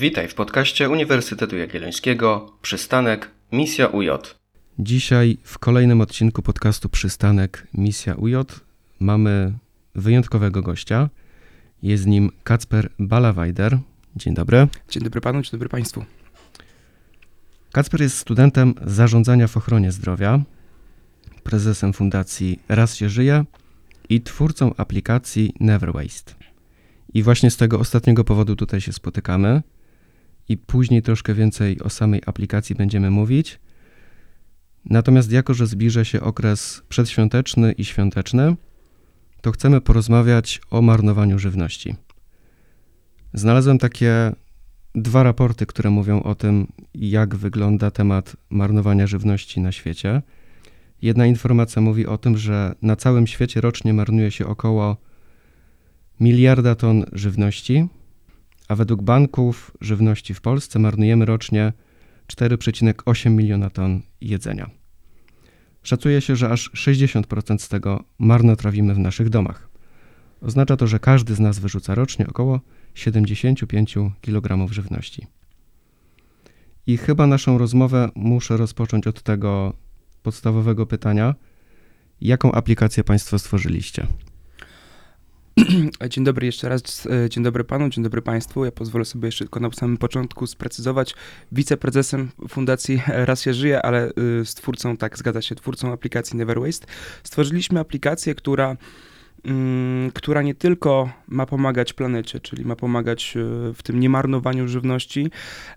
Witaj w podcaście Uniwersytetu Jagiellońskiego Przystanek Misja UJ. Dzisiaj w kolejnym odcinku podcastu Przystanek Misja UJ mamy wyjątkowego gościa. Jest nim Kacper Balawajder. Dzień dobry. Dzień dobry panu, dzień dobry państwu. Kacper jest studentem zarządzania w ochronie zdrowia, prezesem fundacji Raz się żyje i twórcą aplikacji Never Waste. I właśnie z tego ostatniego powodu tutaj się spotykamy i później troszkę więcej o samej aplikacji będziemy mówić. Natomiast jako, że zbliża się okres przedświąteczny i świąteczny, to chcemy porozmawiać o marnowaniu żywności. Znalazłem takie dwa raporty, które mówią o tym, jak wygląda temat marnowania żywności na świecie. Jedna informacja mówi o tym, że na całym świecie rocznie marnuje się około miliarda ton żywności, a według banków żywności w Polsce marnujemy rocznie 4,8 miliona ton jedzenia. Szacuje się, że aż 60% z tego marnotrawimy w naszych domach. Oznacza to, że każdy z nas wyrzuca rocznie około 75 kg żywności. I chyba naszą rozmowę muszę rozpocząć od tego podstawowego pytania: jaką aplikację Państwo stworzyliście? Dzień dobry jeszcze raz, dzień dobry panu, dzień dobry państwu. Ja pozwolę sobie jeszcze tylko na samym początku sprecyzować. Wiceprezesem Fundacji Raz się żyje, ale z twórcą, tak zgadza się, twórcą aplikacji Never Waste. Stworzyliśmy aplikację, która która nie tylko ma pomagać planecie, czyli ma pomagać e, w tym niemarnowaniu żywności,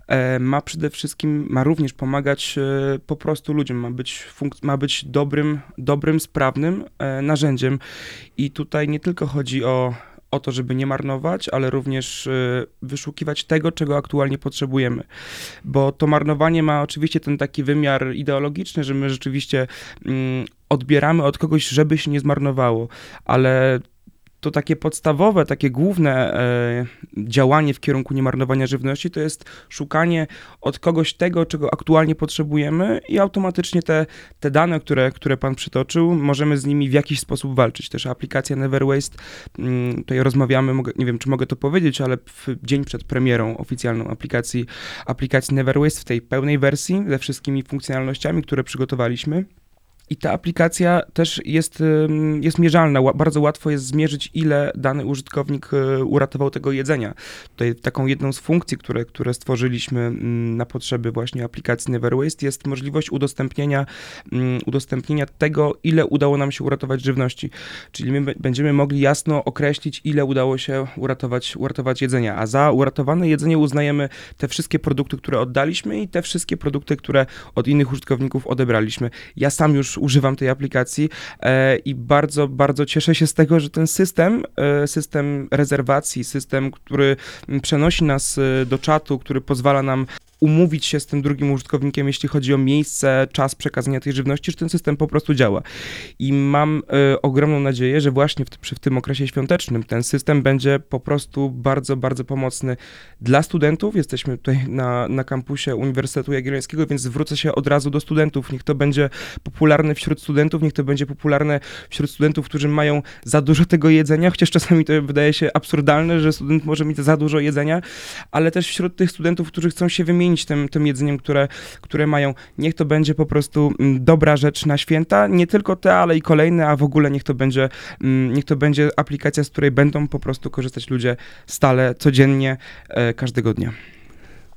e, ma przede wszystkim, ma również pomagać e, po prostu ludziom, ma być, ma być dobrym, dobrym, sprawnym narzędziem. I tutaj nie tylko chodzi o o to, żeby nie marnować, ale również wyszukiwać tego, czego aktualnie potrzebujemy. Bo to marnowanie ma oczywiście ten taki wymiar ideologiczny, że my rzeczywiście mm, odbieramy od kogoś, żeby się nie zmarnowało, ale to takie podstawowe, takie główne e, działanie w kierunku niemarnowania żywności to jest szukanie od kogoś tego, czego aktualnie potrzebujemy i automatycznie te, te dane, które, które pan przytoczył, możemy z nimi w jakiś sposób walczyć. Też aplikacja Never Waste, mm, tutaj rozmawiamy, nie wiem, czy mogę to powiedzieć, ale w dzień przed premierą oficjalną aplikacji, aplikacji Never Waste w tej pełnej wersji ze wszystkimi funkcjonalnościami, które przygotowaliśmy, i ta aplikacja też jest, jest mierzalna. Bardzo łatwo jest zmierzyć, ile dany użytkownik e, uratował tego jedzenia. Tutaj taką jedną z funkcji, które, które stworzyliśmy na potrzeby właśnie aplikacji Never Waste jest możliwość udostępnienia, udostępnienia tego, ile udało nam się uratować żywności. Czyli my będziemy mogli jasno określić, ile udało się uratować, uratować jedzenia. A za uratowane jedzenie uznajemy te wszystkie produkty, które oddaliśmy i te wszystkie produkty, które od innych użytkowników odebraliśmy. Ja sam już używam tej aplikacji e, i bardzo, bardzo cieszę się z tego, że ten system, e, system rezerwacji, system, który przenosi nas e, do czatu, który pozwala nam umówić się z tym drugim użytkownikiem, jeśli chodzi o miejsce, czas przekazania tej żywności, że ten system po prostu działa. I mam y, ogromną nadzieję, że właśnie w, w, tym okresie świątecznym ten system będzie po prostu bardzo, bardzo pomocny dla studentów. Jesteśmy tutaj na, na kampusie Uniwersytetu Jagiellońskiego, więc zwrócę się od razu do studentów. Niech to będzie popularne wśród studentów, niech to będzie popularne wśród studentów, którzy mają za dużo tego jedzenia, chociaż czasami to wydaje się absurdalne, że student może mieć za dużo jedzenia, ale też wśród tych studentów, którzy chcą się wymienić tym, tym jedzeniem, które, które mają. Niech to będzie po prostu mm, dobra rzecz na święta, nie tylko te, ale i kolejne, a w ogóle niech to będzie, mm, niech to będzie aplikacja, z której będą po prostu korzystać ludzie stale, codziennie, e, każdego dnia.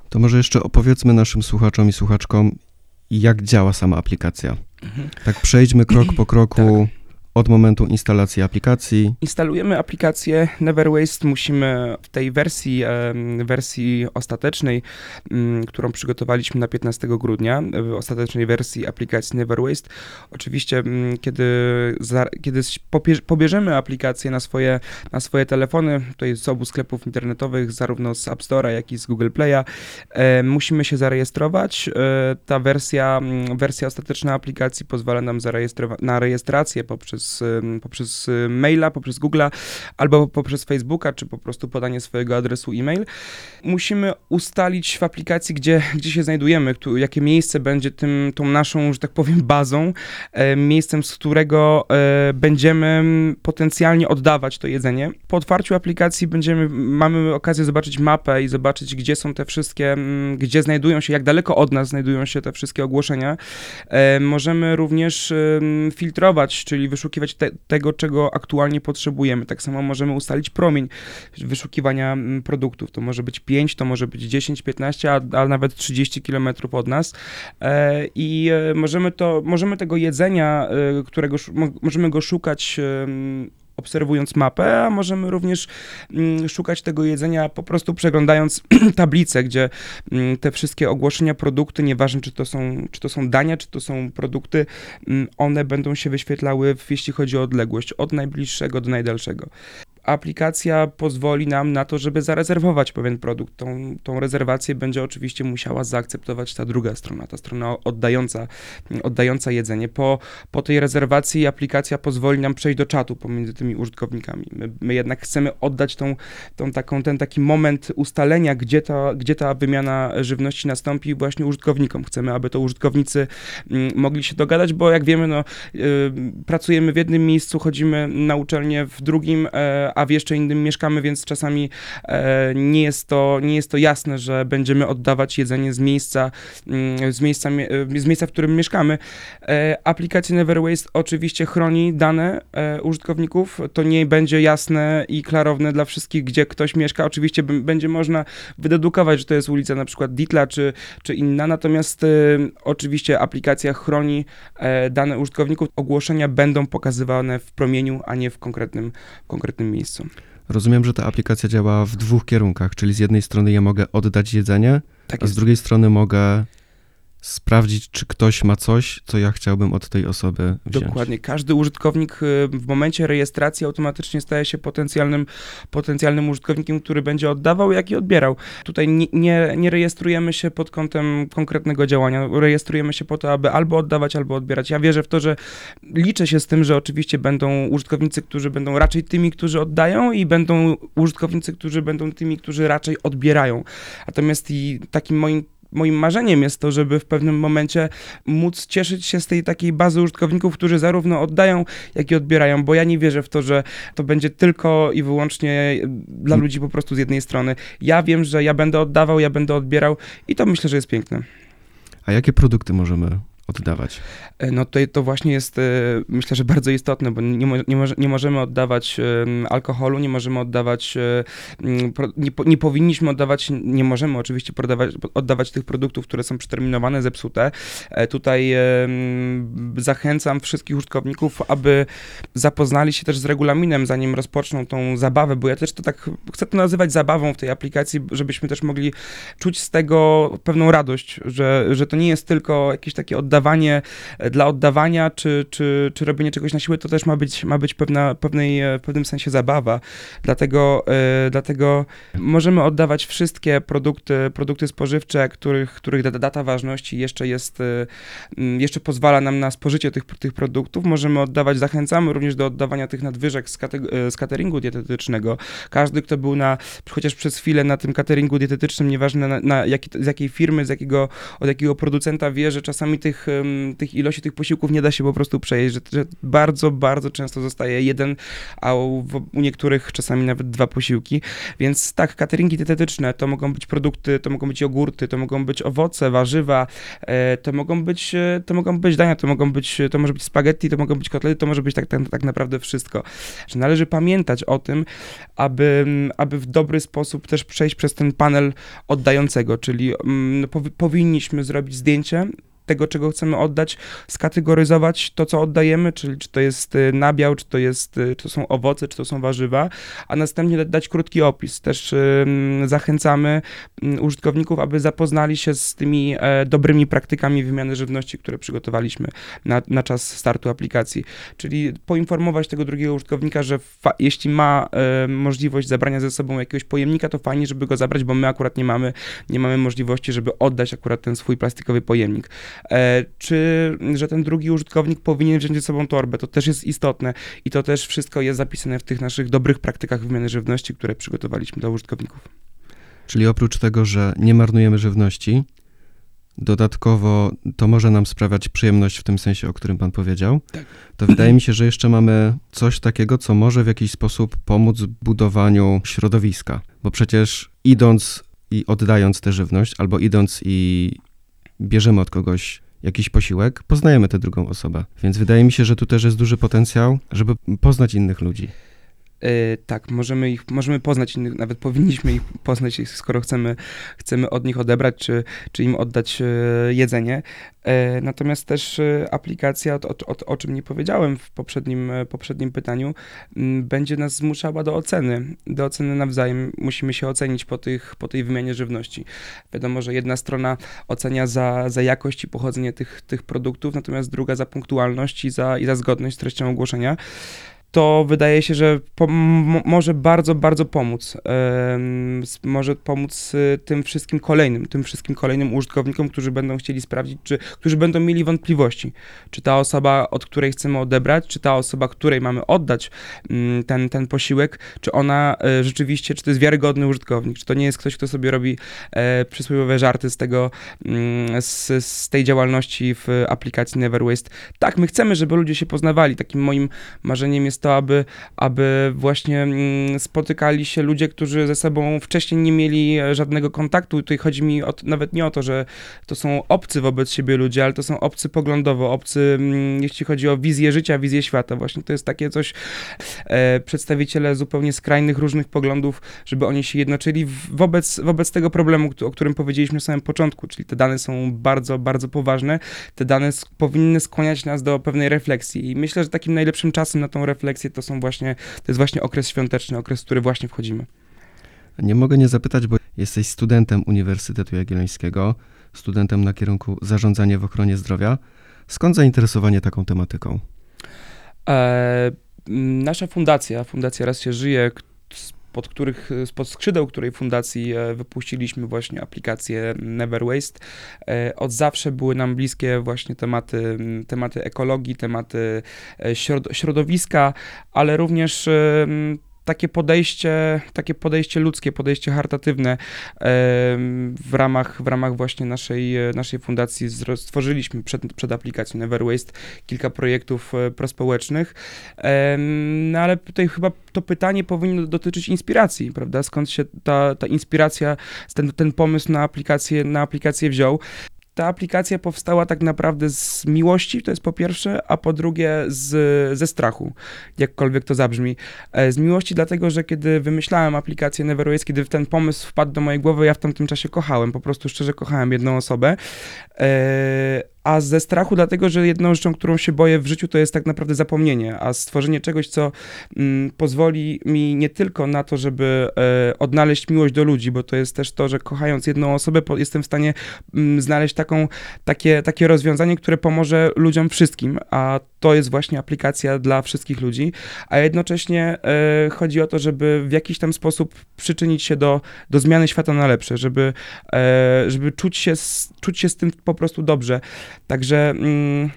To może jeszcze opowiedzmy naszym słuchaczom i słuchaczkom, jak działa sama aplikacja. Mhm. Tak przejdźmy krok po kroku. Tak od momentu instalacji aplikacji. Instalujemy aplikację Never Waste. Musimy w tej wersji, wersji ostatecznej, mm, którą przygotowaliśmy na 15 grudnia, w ostatecznej wersji aplikacji Never Waste, oczywiście kiedy, kiedy pobierzemy aplikację na swoje, na swoje telefony, tutaj z obu sklepów internetowych, zarówno z App Store'a, jak i z Google Play'a, musimy się zarejestrować. E, ta wersja, mm, wersja ostateczna aplikacji pozwala nam na rejestrację poprzez poprzez, poprzez y, maila, poprzez Google'a, albo poprzez Facebooka, czy po prostu podanie swojego adresu e-mail. Musimy ustalić w aplikacji, gdzie, gdzie się znajdujemy, któ- jakie miejsce będzie tym, tą naszą, że tak powiem, bazą, e, miejscem, z którego e, będziemy potencjalnie oddawać to jedzenie. Po otwarciu aplikacji będziemy, mamy okazję zobaczyć mapę i zobaczyć, gdzie są te wszystkie, gdzie znajdują się, jak daleko od nas znajdują się te wszystkie ogłoszenia. E, możemy również filtrować, czyli wyszukiwać te, tego, czego aktualnie potrzebujemy. Tak samo możemy ustalić promień wyszukiwania mm, produktów. To może być 5, to może być 10, 15, a, a nawet 30 km od nas. E, I e, możemy, to, możemy tego jedzenia, e, którego możemy go szukać. Obserwując mapę, a możemy również mm, szukać tego jedzenia po prostu przeglądając tablicę, gdzie mm, te wszystkie ogłoszenia, produkty, nieważne czy to są, czy to są dania, czy to są produkty, mm, one będą się wyświetlały, jeśli chodzi o odległość, od najbliższego do najdalszego. Aplikacja pozwoli nam na to, żeby zarezerwować pewien produkt. Tą, tą rezerwację będzie oczywiście musiała zaakceptować ta druga strona, ta strona oddająca, oddająca jedzenie. Po, po tej rezerwacji aplikacja pozwoli nam przejść do czatu pomiędzy tymi użytkownikami. My, my jednak chcemy oddać tą, tą taką, ten taki moment ustalenia, gdzie ta, gdzie ta wymiana żywności nastąpi właśnie użytkownikom. Chcemy, aby to użytkownicy mm, mogli się dogadać, bo jak wiemy, no, y, pracujemy w jednym miejscu, chodzimy na uczelnię w drugim, e, a w jeszcze innym mieszkamy, więc czasami e, nie, jest to, nie jest to jasne, że będziemy oddawać jedzenie z miejsca, mm, z miejsca, mie- e, z miejsca w którym mieszkamy. E, aplikacja Never Waste oczywiście chroni dane użytkowników. To nie będzie jasne i klarowne dla wszystkich, gdzie ktoś mieszka. Oczywiście będzie można wydedukować, że to jest ulica na przykład Ditla czy, czy inna, natomiast oczywiście aplikacja chroni dane użytkowników. Ogłoszenia będą pokazywane w promieniu, a nie w konkretnym, w konkretnym miejscu. Rozumiem, że ta aplikacja działa w dwóch kierunkach, czyli z jednej strony ja mogę oddać jedzenie, Tak a z drugiej strony mogę sprawdzić, czy ktoś ma coś, co ja chciałbym od tej osoby wziąć. Dokładnie. Każdy użytkownik y, w momencie rejestracji automatycznie staje się potencjalnym, potencjalnym użytkownikiem, który będzie oddawał, jak i odbierał. Tutaj nie, nie, nie rejestrujemy się pod kątem konkretnego działania. Rejestrujemy się po to, aby albo oddawać, albo odbierać. Ja wierzę w to, że liczę się z tym, że oczywiście będą użytkownicy, którzy będą raczej tymi, którzy oddają i będą użytkownicy, którzy będą tymi, którzy raczej odbierają. Natomiast i takim moim Moim marzeniem jest to, żeby w pewnym momencie móc cieszyć się z tej takiej bazy użytkowników, którzy zarówno oddają, jak i odbierają, bo ja nie wierzę w to, że to będzie tylko i wyłącznie dla ludzi po prostu z jednej strony. Ja wiem, że ja będę oddawał, ja będę odbierał i to myślę, że jest piękne. A jakie produkty możemy oddawać? E, No tutaj to właśnie jest, e, myślę, że bardzo istotne, bo nie, nie, nie możemy oddawać em, alkoholu, nie możemy oddawać, e, nie, nie powinniśmy oddawać, nie możemy oczywiście oddawać tych produktów, które są przeterminowane, zepsute. E, Tutaj zachęcam wszystkich użytkowników, aby zapoznali się też z regulaminem, zanim rozpoczną tą zabawę, bo ja też to tak chcę to nazywać zabawą w tej aplikacji, żebyśmy też mogli czuć z tego pewną radość, że, że to nie jest tylko jakieś takie oddawanie e, dla oddawania, czy, czy, czy robienie czegoś na siłę, to też ma być, ma być pewna, pewnej, e, w pewnym sensie zabawa. Dlatego, e, dlatego możemy oddawać wszystkie produkty, produkty spożywcze, których, których data, ważności jeszcze jest, e, jeszcze pozwala nam na spożycie tych, tych produktów. Możemy oddawać, zachęcamy również do oddawania tych nadwyżek z, kate, z cateringu dietetycznego. Każdy, kto był na, chociaż przez chwilę na tym cateringu dietetycznym, nieważne na, na jaki, z jakiej firmy, z jakiego, od jakiego producenta wie, że czasami tych, tych ilości tych posiłków nie da się po prostu przejeść, że, że bardzo, bardzo często zostaje jeden, a u, u niektórych czasami nawet dwa posiłki. Więc tak, cateringi dietetyczne to mogą być produkty, to mogą być jogurty, to mogą być owoce, warzywa, e, to mogą być, e, to mogą być dania, to mogą być, to może być spaghetti, to mogą być kotlety, to może być tak, tak, tak naprawdę wszystko. Że należy pamiętać o tym, aby, aby w dobry sposób też przejść przez ten panel oddającego, czyli powi- powinniśmy zrobić zdjęcie tego, czego chcemy oddać, skategoryzować to, co oddajemy, czyli czy to jest y, nabiał, czy to, jest, y, czy to są owoce, czy to są warzywa, a następnie da- dać krótki opis. Też ym, zachęcamy ym, użytkowników, aby zapoznali się z tymi e, dobrymi praktykami wymiany żywności, które przygotowaliśmy na, na czas startu aplikacji. Czyli poinformować tego drugiego użytkownika, że jeśli ma e, możliwość zabrania ze sobą jakiegoś pojemnika, to fajnie, żeby go zabrać, bo my akurat nie mamy, nie mamy możliwości, żeby oddać akurat ten swój plastikowy pojemnik. E, czy że ten drugi użytkownik powinien wziąć ze sobą torbę. To też jest istotne i to też wszystko jest zapisane w tych naszych dobrych praktykach wymiany żywności, które przygotowaliśmy dla użytkowników. Czyli oprócz tego, że nie marnujemy żywności, dodatkowo to może nam sprawiać przyjemność w tym sensie, o którym pan powiedział, Tak. to wydaje mi się, że jeszcze mamy coś takiego, co może w jakiś sposób pomóc w budowaniu środowiska. Bo przecież idąc i oddając tę żywność, albo idąc i bierzemy od kogoś jakiś posiłek, poznajemy tę drugą osobę. Więc wydaje mi się, że tu też jest duży potencjał, żeby poznać innych ludzi. E, tak, możemy ich, możemy poznać innych, nawet powinniśmy ich poznać, skoro chcemy, chcemy od nich odebrać, czy, czy im oddać e, jedzenie. E, natomiast też aplikacja, o, o, o czym nie powiedziałem w poprzednim, poprzednim pytaniu, będzie nas zmuszała do oceny, do oceny nawzajem. Musimy się ocenić po, tych, po tej wymianie żywności. Wiadomo, że jedna strona ocenia za, za jakość i pochodzenie tych, tych produktów, natomiast druga za punktualność i za, i za zgodność z treścią ogłoszenia to wydaje się, że może bardzo, bardzo pomóc. Może pomóc y, tym wszystkim kolejnym, tym wszystkim kolejnym użytkownikom, którzy będą chcieli sprawdzić, czy, którzy będą mieli wątpliwości, czy ta osoba, od której chcemy odebrać, czy ta osoba, której mamy oddać mm, ten, ten posiłek, czy ona e, rzeczywiście, czy to jest wiarygodny użytkownik, czy to nie jest ktoś, kto sobie robi e, przysłowiowe żarty z tego, mm, z, z tej działalności w aplikacji Never Waste. Tak, my chcemy, żeby ludzie się poznawali. Takim moim marzeniem jest to, aby, aby właśnie mm, spotykali się ludzie, którzy ze sobą wcześniej nie mieli e, żadnego kontaktu. Tutaj chodzi mi o, nawet nie o to, że to są obcy wobec siebie ludzie, ale to są obcy poglądowo, obcy mm, jeśli chodzi o wizję życia, wizję świata. Właśnie to jest takie coś, e, przedstawiciele zupełnie skrajnych, różnych poglądów, żeby oni się jednoczyli wobec, wobec tego problemu, o którym powiedzieliśmy na samym początku, czyli te dane są bardzo, bardzo poważne. Te dane powinny skłaniać nas do pewnej refleksji i myślę, że takim najlepszym czasem na tą refleksję to są właśnie, to jest właśnie okres świąteczny, okres, w który właśnie wchodzimy. Nie mogę nie zapytać, bo jesteś studentem Uniwersytetu Jagiellońskiego, studentem na kierunku zarządzanie w ochronie zdrowia. Skąd zainteresowanie taką tematyką? E, nasza fundacja, Fundacja Raz się żyje, k- spod których, spod skrzydeł której fundacji e, wypuściliśmy właśnie aplikację Never Waste. E, Od zawsze były nam bliskie właśnie tematy, m, tematy ekologii, tematy e, środ- środowiska, ale również takie podejście, takie podejście ludzkie, podejście charytatywne w ramach, w ramach właśnie naszej, naszej fundacji stworzyliśmy przed, przed aplikacją Never Waste kilka projektów e, prospołecznych. No ale tutaj chyba to pytanie powinno dotyczyć inspiracji, prawda? Skąd się ta, ta inspiracja, ten, ten pomysł na aplikację, na aplikację wziął. Ta aplikacja powstała tak naprawdę z miłości, to jest po pierwsze, a po drugie z, ze strachu, jakkolwiek to zabrzmi. E, Z miłości dlatego, że kiedy wymyślałem aplikację Neverways, kiedy ten pomysł wpadł do mojej głowy, ja w tamtym czasie kochałem, po prostu szczerze kochałem jedną osobę. E, A ze strachu dlatego, że jedną rzeczą, którą się boję w życiu, to jest tak naprawdę zapomnienie, a stworzenie czegoś, co mm, pozwoli mi nie tylko na to, żeby e, odnaleźć miłość do ludzi, bo to jest też to, że kochając jedną osobę, po, jestem w stanie mm, znaleźć taką, takie, takie rozwiązanie, które pomoże ludziom wszystkim, a to jest właśnie aplikacja dla wszystkich ludzi, a jednocześnie e, chodzi o to, żeby w jakiś tam sposób przyczynić się do, do zmiany świata na lepsze, żeby, e, żeby czuć, się czuć się z tym po prostu dobrze. Także mm,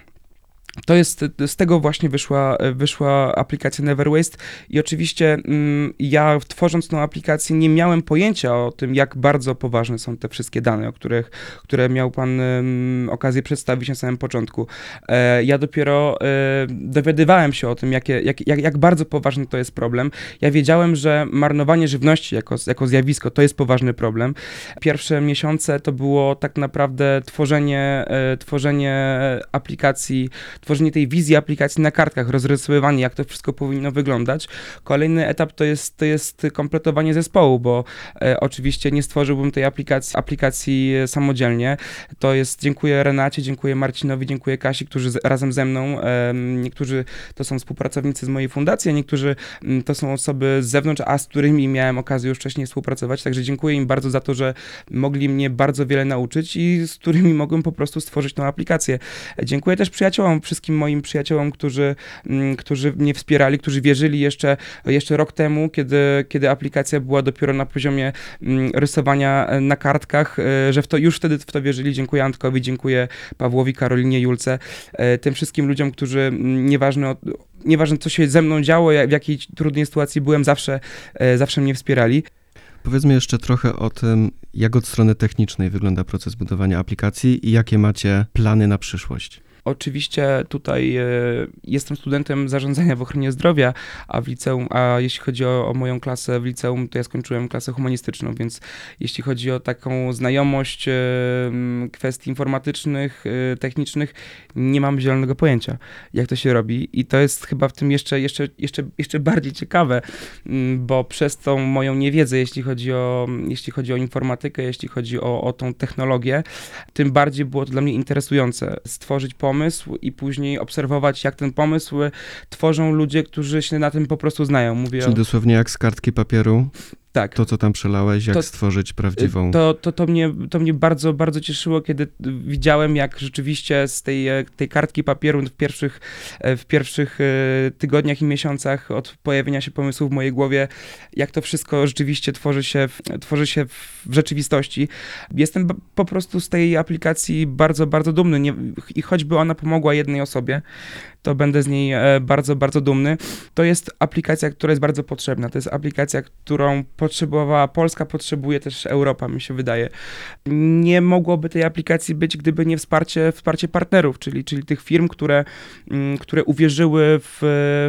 to jest, z tego właśnie wyszła, wyszła aplikacja Never Waste i oczywiście mm, ja tworząc tą aplikację nie miałem pojęcia o tym, jak bardzo poważne są te wszystkie dane, o których, które miał pan em, okazję przedstawić na samym początku. E, ja dopiero e, dowiadywałem się o tym, jakie, jak, jak, jak bardzo poważny to jest problem. Ja wiedziałem, że marnowanie żywności jako, jako zjawisko to jest poważny problem. Pierwsze miesiące to było tak naprawdę tworzenie, e, tworzenie aplikacji, tworzenie tej wizji aplikacji na kartkach, rozrysowywanie, jak to wszystko powinno wyglądać. Kolejny etap to jest, to jest kompletowanie zespołu, bo e, oczywiście nie stworzyłbym tej aplikacji, aplikacji e, samodzielnie. To jest, dziękuję Renacie, dziękuję Marcinowi, dziękuję Kasi, którzy z, razem ze mną, em, niektórzy to są współpracownicy z mojej fundacji, a niektórzy mm, to są osoby z zewnątrz, a z którymi miałem okazję już wcześniej współpracować, także dziękuję im bardzo za to, że mogli mnie bardzo wiele nauczyć i z którymi mogłem po prostu stworzyć tą aplikację. Dziękuję też przyjaciołom, wszystkim moim przyjaciołom, którzy, mm, którzy mnie wspierali, którzy wierzyli jeszcze, jeszcze rok temu, kiedy, kiedy aplikacja była dopiero na poziomie mm, rysowania e, na kartkach, e, że w to, już wtedy w to wierzyli. Dziękuję Antkowi, dziękuję Pawłowi, Karolinie, Julce, e, tym wszystkim ludziom, którzy mm, nieważne, nieważne co się ze mną działo, w jakiej trudnej sytuacji byłem, zawsze, zawsze mnie wspierali. Powiedzmy jeszcze trochę o tym, jak od strony technicznej wygląda proces budowania aplikacji i jakie macie plany na przyszłość. Oczywiście tutaj e, jestem studentem zarządzania w ochronie zdrowia, a w liceum, a jeśli chodzi o, o moją klasę w liceum, to ja skończyłem klasę humanistyczną, więc jeśli chodzi o taką znajomość e, kwestii informatycznych, e, technicznych, nie mam zielonego pojęcia, jak to się robi i to jest chyba w tym jeszcze, jeszcze, jeszcze, jeszcze bardziej ciekawe, bo przez tą moją niewiedzę, jeśli chodzi o, jeśli chodzi o informatykę, jeśli chodzi o, o tą technologię, tym bardziej było to dla mnie interesujące. Stworzyć pomysł i później obserwować, jak ten pomysł tworzą ludzie, którzy się na tym po prostu znają. Mówię Czyli o, dosłownie jak z kartki papieru, tak. to co tam przelałeś, jak To- stworzyć prawdziwą... To, to, to, mnie, to mnie bardzo, bardzo cieszyło, kiedy widziałem, jak rzeczywiście z tej, e, tej kartki papieru w pierwszych, e, w pierwszych e, tygodniach i miesiącach od pojawienia się pomysłu w mojej głowie, jak to wszystko rzeczywiście tworzy się, w, tworzy się w rzeczywistości. Jestem po prostu z tej aplikacji bardzo, bardzo dumny Nie, i choćby ona pomogła jednej osobie, to będę z niej e, bardzo, bardzo dumny. To jest aplikacja, która jest bardzo potrzebna. To jest aplikacja, którą potrzebowała Polska, potrzebuje też Europa, mi się wydaje. Nie mogłoby tej aplikacji być, gdyby nie wsparcie, wsparcie partnerów, czyli, czyli tych firm, które, mm, które uwierzyły w,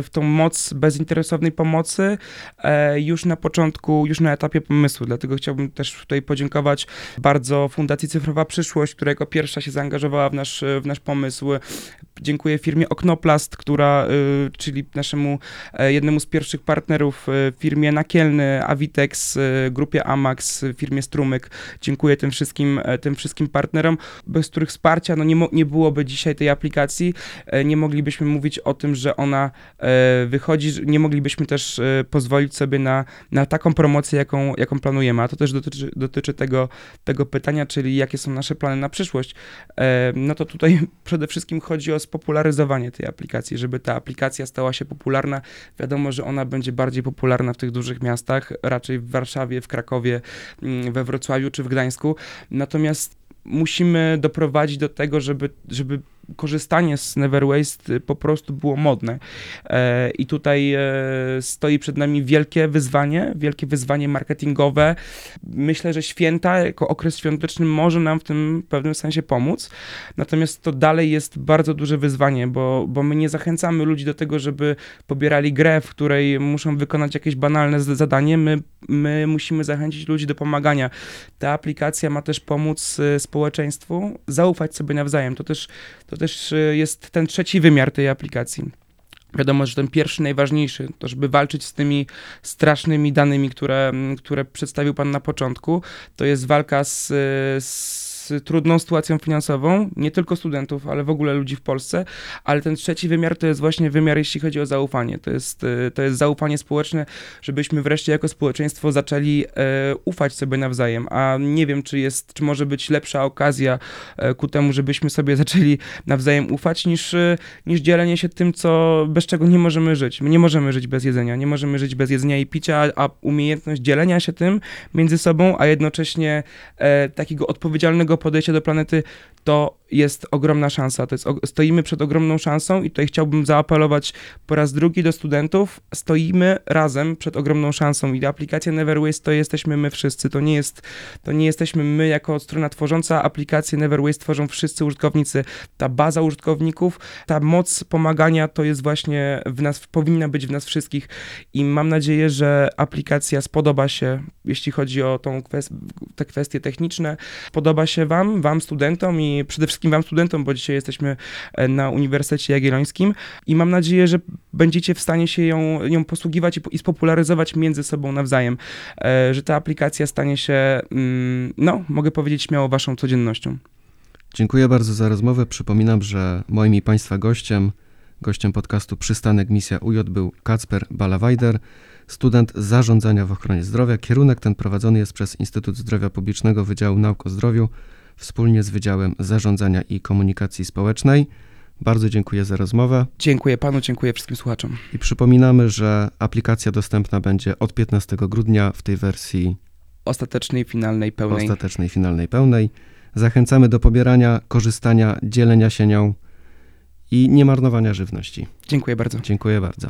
w tą moc bezinteresownej pomocy e, już na początku, już na etapie pomysłu. Dlatego chciałbym też tutaj podziękować bardzo Fundacji Cyfrowa Przyszłość, która jako pierwsza się zaangażowała w nasz, w nasz pomysł. Dziękuję firmie Oknoplast, która, y, czyli naszemu e, jednemu z pierwszych partnerów, y, firmie Nakielny, Avitex, y, grupie Amax, firmie Strumyk. Dziękuję tym wszystkim, e, tym wszystkim partnerom, bez których wsparcia no nie, nie byłoby dzisiaj tej aplikacji. E, Nie moglibyśmy mówić o tym, że ona e, wychodzi, nie moglibyśmy też e, pozwolić sobie na, na taką promocję, jaką, jaką planujemy. A to też dotyczy, dotyczy tego, tego pytania, czyli jakie są nasze plany na przyszłość. E, No to tutaj przede wszystkim chodzi o spopularyzowanie tej aplikacji, żeby ta aplikacja stała się popularna. Wiadomo, że ona będzie bardziej popularna w tych dużych miastach, raczej w Warszawie, w Krakowie, mm, we Wrocławiu czy w Gdańsku. Natomiast musimy doprowadzić do tego, żeby, żeby korzystanie z Never Waste po prostu było modne. E, I tutaj e, stoi przed nami wielkie wyzwanie, wielkie wyzwanie marketingowe. Myślę, że święta jako okres świąteczny może nam w tym pewnym sensie pomóc. Natomiast to dalej jest bardzo duże wyzwanie, bo, bo my nie zachęcamy ludzi do tego, żeby pobierali grę, w której muszą wykonać jakieś banalne zadanie. My, my musimy zachęcić ludzi do pomagania. Ta aplikacja ma też pomóc e, społeczeństwu zaufać sobie nawzajem. To też, to też e, jest ten trzeci wymiar tej aplikacji. Wiadomo, że ten pierwszy, najważniejszy, to żeby walczyć z tymi strasznymi danymi, które, które przedstawił Pan na początku, to jest walka z, e, trudną sytuacją finansową, nie tylko studentów, ale w ogóle ludzi w Polsce, ale ten trzeci wymiar to jest właśnie wymiar, jeśli chodzi o zaufanie. To jest, e, to jest zaufanie społeczne, żebyśmy wreszcie jako społeczeństwo zaczęli e, ufać sobie nawzajem, a nie wiem, czy jest, czy może być lepsza okazja e, ku temu, żebyśmy sobie zaczęli nawzajem ufać, niż, niż dzielenie się tym, co, bez czego nie możemy żyć. My nie możemy żyć bez jedzenia, nie możemy żyć bez jedzenia i picia, a umiejętność dzielenia się tym między sobą, a jednocześnie takiego odpowiedzialnego podejścia do planety, to jest ogromna szansa. To jest, stoimy przed ogromną szansą i tutaj chciałbym zaapelować po raz drugi do studentów. Stoimy razem przed ogromną szansą i aplikacja Never Waste to jesteśmy my wszyscy. To nie jest, to nie jesteśmy my jako strona tworząca aplikację Never Waste tworzą wszyscy użytkownicy. Ta baza użytkowników, ta moc pomagania to jest właśnie w nas, powinna być w nas wszystkich i mam nadzieję, że aplikacja spodoba się, jeśli chodzi o tą kwest- te kwestie techniczne, podoba się wam, wam studentom i przede wszystkim wam studentom, bo dzisiaj jesteśmy e, na Uniwersytecie Jagiellońskim i mam nadzieję, że będziecie w stanie się ją, ją posługiwać i, i spopularyzować między sobą nawzajem, e, że ta aplikacja stanie się, mm, no, mogę powiedzieć śmiało waszą codziennością. Dziękuję bardzo za rozmowę. Przypominam, że moim i Państwa gościem, gościem podcastu Przystanek Misja UJ był Kacper Balawajder, student zarządzania w ochronie zdrowia. Kierunek ten prowadzony jest przez Instytut Zdrowia Publicznego Wydziału Nauk o Zdrowiu wspólnie z Wydziałem Zarządzania i Komunikacji Społecznej. Bardzo dziękuję za rozmowę Dziękuję panu, dziękuję wszystkim słuchaczom. i przypominamy, że aplikacja dostępna będzie od 15 grudnia w tej wersji Ostatecznej, finalnej, pełnej. ostatecznej, finalnej, pełnej. Zachęcamy do pobierania, korzystania, dzielenia się nią i nie marnowania żywności. Dziękuję bardzo. Dziękuję bardzo.